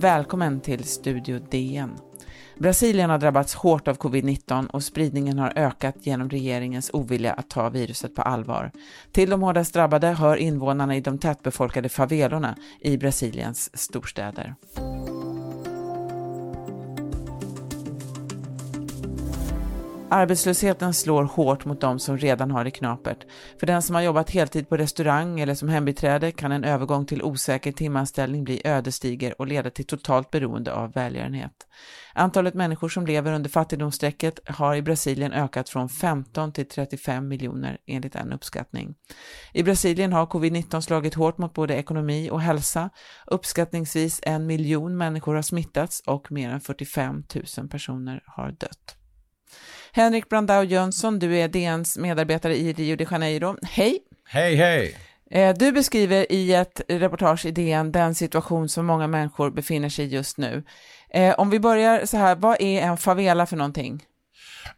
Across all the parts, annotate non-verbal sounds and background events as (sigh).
Välkommen till Studio DN. Brasilien har drabbats hårt av covid-19 och spridningen har ökat genom regeringens ovilja att ta viruset på allvar. Till de hårdast drabbade hör invånarna i de tätbefolkade favelorna i Brasiliens storstäder. Arbetslösheten slår hårt mot de som redan har det knapert. För den som har jobbat heltid på restaurang eller som hembiträde kan en övergång till osäker timanställning bli ödesdiger och leda till totalt beroende av välgörenhet. Antalet människor som lever under fattigdomsstrecket har i Brasilien ökat från 15 till 35 miljoner enligt en uppskattning. I Brasilien har covid-19 slagit hårt mot både ekonomi och hälsa. Uppskattningsvis en miljon människor har smittats och mer än 45 000 personer har dött. Henrik Brandao Jönsson, du är DNs medarbetare i Rio de Janeiro. Hej! Hej, hej! Eh, du beskriver i ett reportage i DN den situation som många människor befinner sig i just nu. Eh, om vi börjar så här, vad är en favela för någonting?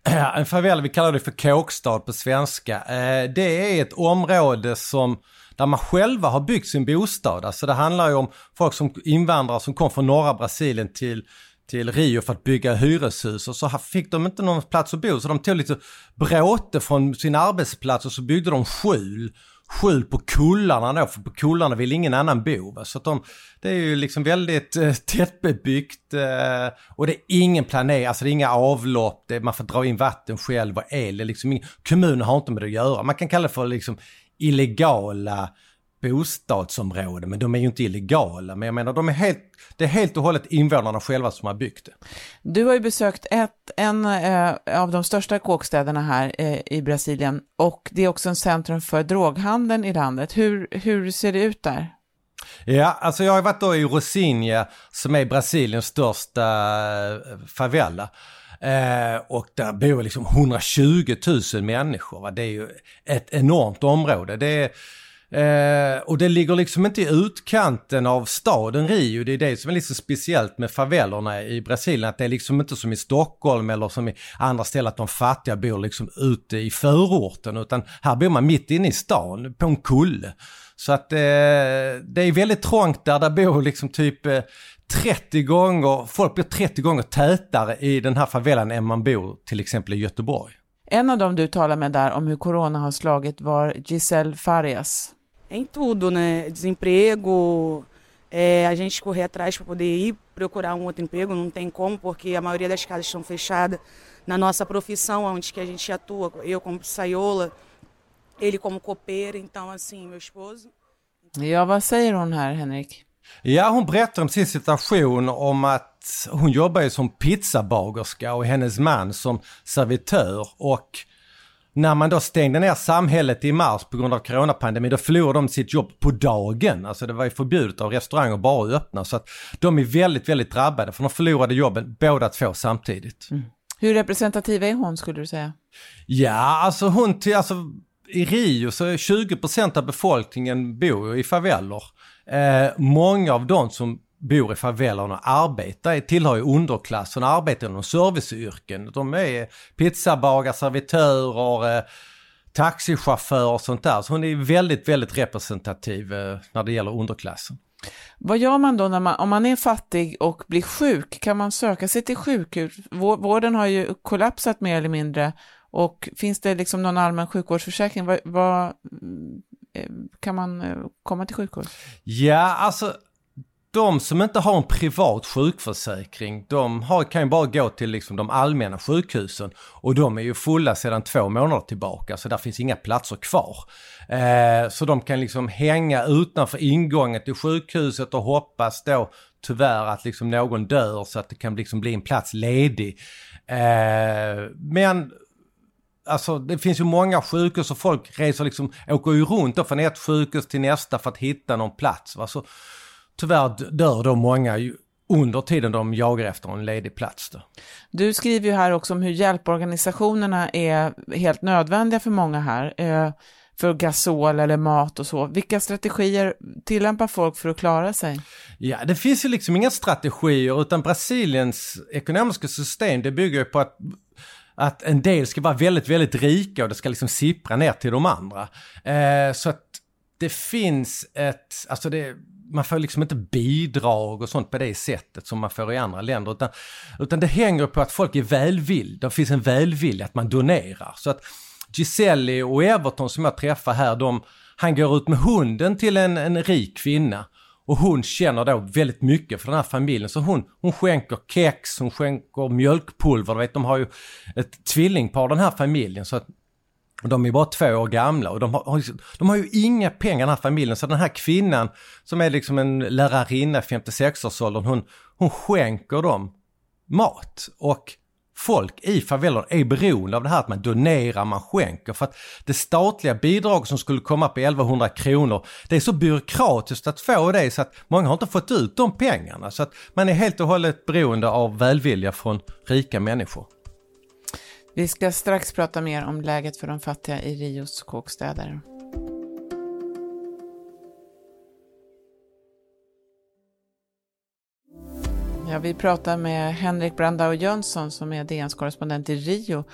(clears throat) En favela, vi kallar det för kåkstad på svenska. Eh, det är ett område som där man själva har byggt sin bostad. Alltså det handlar ju om folk som invandrare som kom från norra Brasilien till till Rio för att bygga hyreshus och så fick de inte någon plats att bo så de tog lite bråte från sin arbetsplats och så byggde de skjul. Skjul på kullarna då, för på kullarna vill ingen annan bo. Så att de, det är ju liksom väldigt eh, tättbebyggt eh, och det är ingen planering, alltså det är inga avlopp, det, man får dra in vatten själv och el. Det är liksom ingen, kommunen har inte med det att göra. Man kan kalla det för liksom illegala bostadsområden, men de är ju inte illegala. Men jag menar, de är helt, det är helt och hållet invånarna själva som har byggt det. Du har ju besökt ett, en eh, av de största kåkstäderna här eh, i Brasilien och det är också en centrum för droghandeln i landet. Hur, hur ser det ut där? Ja, alltså jag har varit då i Rosinha som är Brasiliens största eh, favela. Eh, och där bor liksom 120 000 människor. Va? Det är ju ett enormt område. Det är, Eh, och det ligger liksom inte i utkanten av staden Rio. Det är det som är lite speciellt med favellerna i Brasilien. Att det är liksom inte som i Stockholm eller som i andra ställen att de fattiga bor liksom ute i förorten. Utan här bor man mitt inne i stan på en kulle. Så att eh, det är väldigt trångt där. Där bor liksom typ eh, 30 gånger, folk blir 30 gånger tätare i den här favelan än man bor till exempel i Göteborg. En av dem du talade med där om hur corona har slagit var Giselle Farias. Em tudo, né? Desemprego, é, a gente correr atrás para poder ir procurar um outro emprego, não tem como, porque a maioria das casas estão fechadas. Na nossa profissão, onde que a gente atua, eu como saiola, ele como copeira, então assim, meu esposo. Ja, vad säger hon här, Henrik? Ja, hon berättar om sin situation om att hon jobbar ju som pizzabagerska och hennes man som servitör och när man då stängde ner samhället i mars på grund av coronapandemin, då förlorade de sitt jobb på dagen. Alltså det var ju förbjudet av restauranger bara att öppna. Så att de är väldigt, väldigt drabbade för de förlorade jobben båda två samtidigt. Mm. Hur representativ är hon skulle du säga? Ja, alltså hon till, alltså i Rio så är 20% av befolkningen bor i faveler. Eh, många av dem som bor i favelerna arbetar, tillhör ju underklassen och arbetar inom serviceyrken. De är pizzabagare, servitörer, eh, taxichaufförer och sånt där. Så hon är väldigt, väldigt representativ eh, när det gäller underklassen. Vad gör man då när man, om man är fattig och blir sjuk? Kan man söka sig till sjukhus? Vården har ju kollapsat mer eller mindre och finns det liksom någon allmän sjukvårdsförsäkring? Vad, vad eh, kan man komma till sjukhus? Ja, alltså de som inte har en privat sjukförsäkring, de har, kan ju bara gå till liksom de allmänna sjukhusen. Och de är ju fulla sedan två månader tillbaka, så där finns inga platser kvar. Eh, så de kan liksom hänga utanför ingången till sjukhuset och hoppas då tyvärr att liksom någon dör så att det kan liksom bli en plats ledig. Eh, men Alltså det finns ju många sjukhus och folk reser liksom, åker ju runt då från ett sjukhus till nästa för att hitta någon plats. Va? Så, tyvärr dör då många under tiden de jagar efter en ledig plats. Då. Du skriver ju här också om hur hjälporganisationerna är helt nödvändiga för många här. Eh, för gasol eller mat och så. Vilka strategier tillämpar folk för att klara sig? Ja, det finns ju liksom inga strategier utan Brasiliens ekonomiska system det bygger på att att en del ska vara väldigt, väldigt rika och det ska liksom sippra ner till de andra. Eh, så att det finns ett, alltså det, man får liksom inte bidrag och sånt på det sättet som man får i andra länder. Utan, utan det hänger på att folk är välvilliga. Det finns en välvilja att man donerar. Så att Giselli och Everton som jag träffar här, de, han går ut med hunden till en, en rik kvinna. Och hon känner då väldigt mycket för den här familjen. Så hon, hon skänker kex, hon skänker mjölkpulver. Du vet, de har ju ett tvillingpar den här familjen. Så att de är bara två år gamla och de har, de har ju inga pengar den här familjen. Så den här kvinnan som är liksom en lärarinna 56-årsåldern, hon, hon skänker dem mat. Och folk i favelerna är beroende av det här att man donerar, man skänker. För att det statliga bidrag som skulle komma på 1100 kronor, det är så byråkratiskt att få det så att många har inte fått ut de pengarna. Så att man är helt och hållet beroende av välvilja från rika människor. Vi ska strax prata mer om läget för de fattiga i Rios kåkstäder. Ja, vi pratar med Henrik Brandao Jönsson som är DNs korrespondent i Rio.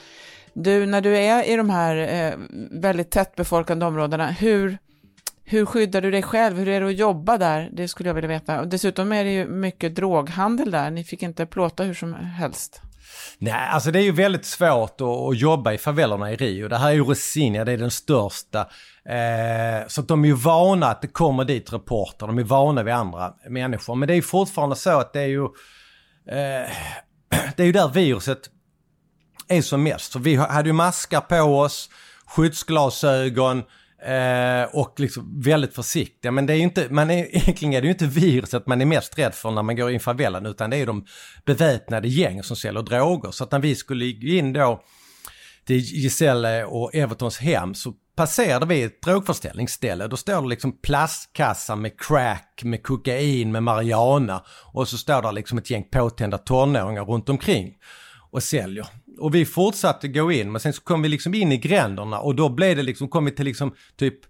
Du, när du är i de här eh, väldigt tättbefolkade områdena, hur, hur skyddar du dig själv? Hur är det att jobba där? Det skulle jag vilja veta. Och dessutom är det ju mycket droghandel där. Ni fick inte plåta hur som helst. Nej, alltså det är ju väldigt svårt att, att jobba i favelorna i Rio. Det här är ju Rosinha, det är den största. Eh, så att de är ju vana att det kommer dit reporter, de är vana vid andra människor. Men det är ju fortfarande så att det är ju... Eh, (clears throat) det är ju där viruset är som mest. Så vi hade ju maskar på oss, skyddsglasögon, Eh, och liksom väldigt försiktiga. Men det är ju inte, man är, (laughs) egentligen är det ju inte viruset man är mest rädd för när man går in favelan utan det är de beväpnade gäng som säljer droger. Så att när vi skulle gå in då till Giselle och Evertons hem så passerade vi ett drogförställningsställe. Då står det liksom plastkassar med crack, med kokain, med marijuana och så står det liksom ett gäng påtända tonåringar runt omkring och säljer och vi fortsatte gå in men sen så kom vi liksom in i gränderna och då blev det liksom, kom vi till liksom typ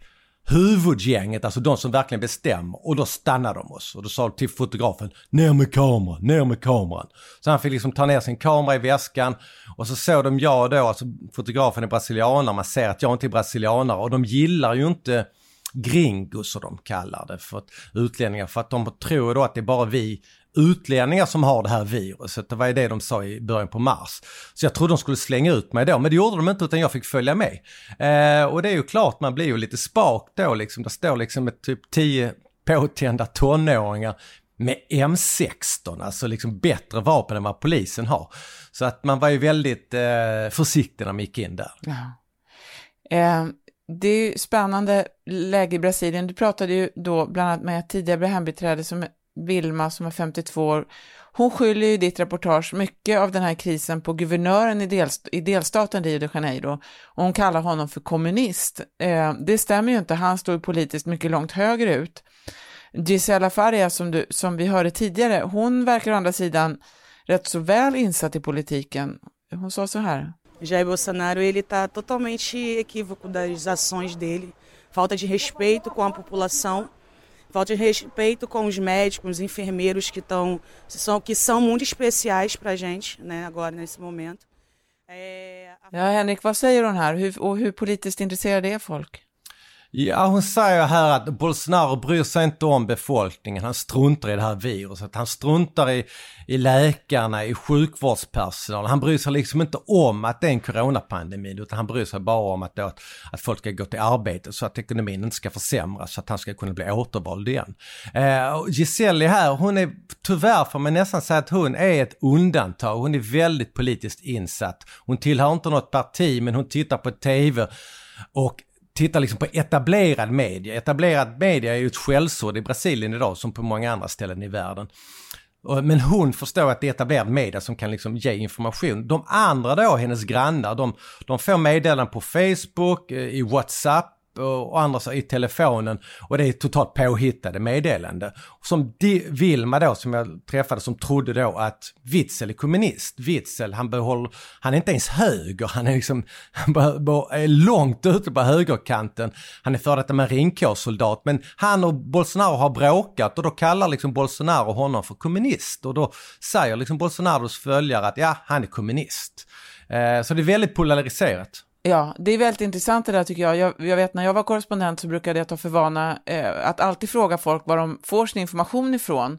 huvudgänget, alltså de som verkligen bestämmer. Och då stannade de oss och då sa till fotografen, ner med kameran, ner med kameran. Så han fick liksom ta ner sin kamera i väskan och så såg de jag då, alltså fotografen är brasilianare, man ser att jag inte är brasilianare och de gillar ju inte gringos som de kallar det för utlänningar för att de tror då att det är bara vi utlänningar som har det här viruset. Det var ju det de sa i början på mars. Så jag trodde de skulle slänga ut mig då, men det gjorde de inte utan jag fick följa med. Eh, och det är ju klart, man blir ju lite spak då liksom. Det står liksom ett typ 10 påtända tonåringar med M16, alltså liksom bättre vapen än vad polisen har. Så att man var ju väldigt eh, försiktig när man gick in där. Ja. Eh, det är ju spännande läge i Brasilien. Du pratade ju då bland annat med ett tidigare hembiträde som Vilma som är 52 år, hon skyller ju ditt reportage mycket av den här krisen på guvernören i, delst i delstaten Rio de Janeiro och hon kallar honom för kommunist. Eh, det stämmer ju inte, han står ju politiskt mycket långt högre ut. Gisela Faria som, du, som vi hörde tidigare, hon verkar å andra sidan rätt så väl insatt i politiken. Hon sa så här. Jair Bolsonaro ele está totalmente equívoco das ações dele, falta de respeito com a população falta de respeito com os médicos, os enfermeiros que, tão, são, que são muito especiais para a gente né, agora, nesse momento. É... Ja, Henrik, vad säger hon här hur, och hur politiskt intresserade är folk? Ja, hon säger här att Bolsonaro bryr sig inte om befolkningen. Han struntar i det här viruset. Han struntar i, i läkarna, i sjukvårdspersonal. Han bryr sig liksom inte om att det är en coronapandemi utan han bryr sig bara om att, då, att folk ska gå till arbete så att ekonomin inte ska försämras så att han ska kunna bli återvald igen. Eh, Giselle här, hon är tyvärr får man nästan säga att hon är ett undantag. Hon är väldigt politiskt insatt. Hon tillhör inte något parti men hon tittar på TV och tittar liksom på etablerad media. Etablerad media är ju ett skällsord i Brasilien idag som på många andra ställen i världen. Men hon förstår att det är etablerad media som kan liksom ge information. De andra då, hennes grannar, de, de får meddelanden på Facebook, eh, i WhatsApp och andra i telefonen och det är totalt påhittade meddelande. Som Vilma då, som jag träffade, som trodde då att Witzel är kommunist. Witzel, han behåller, han är inte ens höger, han är liksom, han är långt ute på högerkanten. Han är före detta marinkårssoldat, men han och Bolsonaro har bråkat och då kallar liksom Bolsonaro honom för kommunist och då säger liksom Bolsonaros följare att ja, han är kommunist. Eh, så det är väldigt polariserat. Ja, det är väldigt intressant det där tycker jag. jag. jag. vet när jag var korrespondent så brukade jag ta för vana eh, att alltid fråga folk var de får sin information ifrån.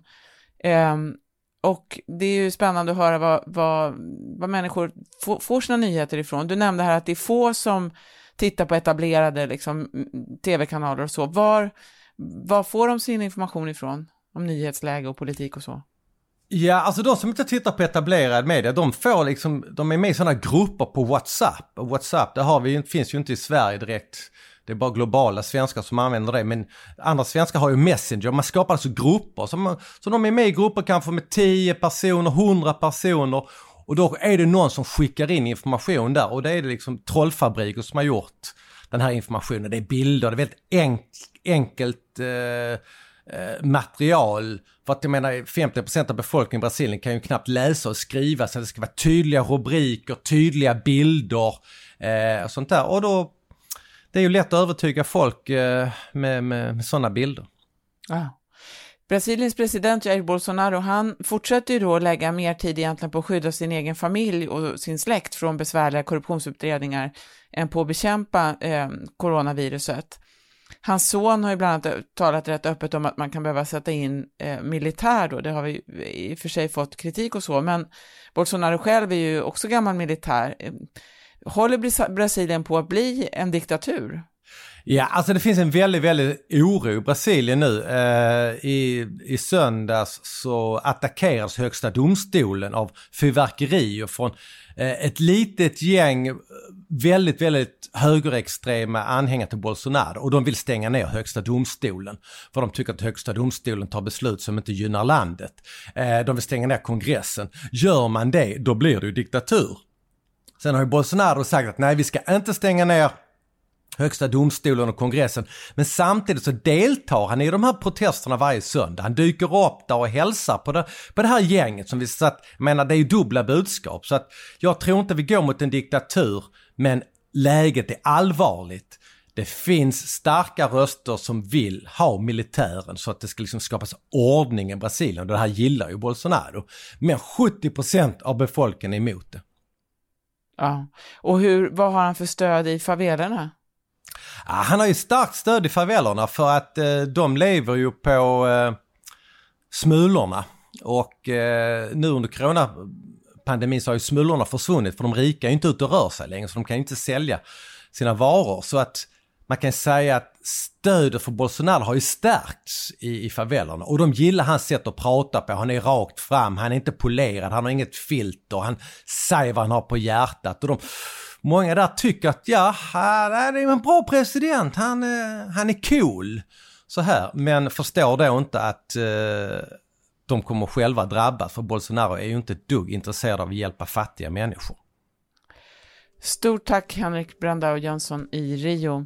Eh, och det är ju spännande att höra vad, vad, vad människor får, får sina nyheter ifrån. Du nämnde här att det är få som tittar på etablerade liksom, tv-kanaler och så. Var, var får de sin information ifrån? Om nyhetsläge och politik och så? Ja, alltså de som inte tittar på etablerad media, de får liksom, de är med i sådana grupper på WhatsApp. Och WhatsApp, det har vi, finns ju inte i Sverige direkt. Det är bara globala svenskar som använder det, men andra svenskar har ju Messenger. Man skapar alltså grupper, så, så de är med i grupper kanske med 10 personer, 100 personer. Och då är det någon som skickar in information där och det är det liksom trollfabriker som har gjort den här informationen. Det är bilder, det är väldigt enk, enkelt eh, Eh, material. För att jag menar 50% av befolkningen i Brasilien kan ju knappt läsa och skriva så det ska vara tydliga rubriker, tydliga bilder eh, och sånt där. Och då, det är ju lätt att övertyga folk eh, med, med, med sådana bilder. Ah. Brasiliens president Jair Bolsonaro, han fortsätter ju då lägga mer tid egentligen på att skydda sin egen familj och sin släkt från besvärliga korruptionsutredningar än på att bekämpa eh, coronaviruset. Hans son har ju bland annat talat rätt öppet om att man kan behöva sätta in eh, militär då, det har vi i och för sig fått kritik och så, men Bolsonaro själv är ju också gammal militär. Ehm, håller Brasilien på att bli en diktatur? Ja, alltså det finns en väldigt, väldigt oro i Brasilien nu. Eh, i, I söndags så attackeras högsta domstolen av fyrverkerier från eh, ett litet gäng eh, väldigt, väldigt högerextrema anhängare till Bolsonaro och de vill stänga ner högsta domstolen. För de tycker att högsta domstolen tar beslut som inte gynnar landet. Eh, de vill stänga ner kongressen. Gör man det, då blir det ju diktatur. Sen har ju Bolsonaro sagt att nej, vi ska inte stänga ner Högsta domstolen och kongressen. Men samtidigt så deltar han i de här protesterna varje söndag. Han dyker upp där och hälsar på det, på det här gänget som vi satt, menar det är ju dubbla budskap. Så att jag tror inte vi går mot en diktatur, men läget är allvarligt. Det finns starka röster som vill ha militären så att det ska liksom skapas ordning i Brasilien. Det här gillar ju Bolsonaro. Men 70% av befolkningen är emot det. Ja, och hur, vad har han för stöd i favelerna? Han har ju starkt stöd i favelorna för att eh, de lever ju på eh, smulorna. Och eh, nu under coronapandemin så har ju smulorna försvunnit för de rika är ju inte ute och rör sig längre så de kan ju inte sälja sina varor. Så att man kan säga att stödet för Bolsonaro har ju stärkts i, i favelorna och de gillar hans sätt att prata på. Han är rakt fram, han är inte polerad, han har inget filter, han säger vad han har på hjärtat. Och de, många där tycker att ja, han är en bra president, han, eh, han är cool. Så här, men förstår då inte att eh, de kommer själva drabbas för Bolsonaro är ju inte ett dugg intresserad av att hjälpa fattiga människor. Stort tack Henrik Brandao Jönsson i Rio.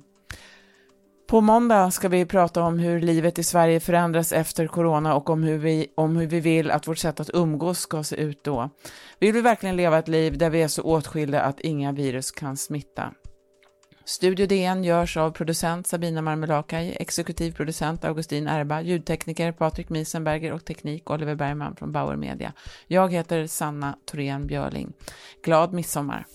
På måndag ska vi prata om hur livet i Sverige förändras efter corona och om hur, vi, om hur vi vill att vårt sätt att umgås ska se ut då. Vill vi verkligen leva ett liv där vi är så åtskilda att inga virus kan smitta? Studio DN görs av producent Sabina Marmelakai, exekutiv producent Augustin Erba, ljudtekniker Patrik Miesenberger och teknik Oliver Bergman från Bauer Media. Jag heter Sanna Thorén Björling. Glad midsommar!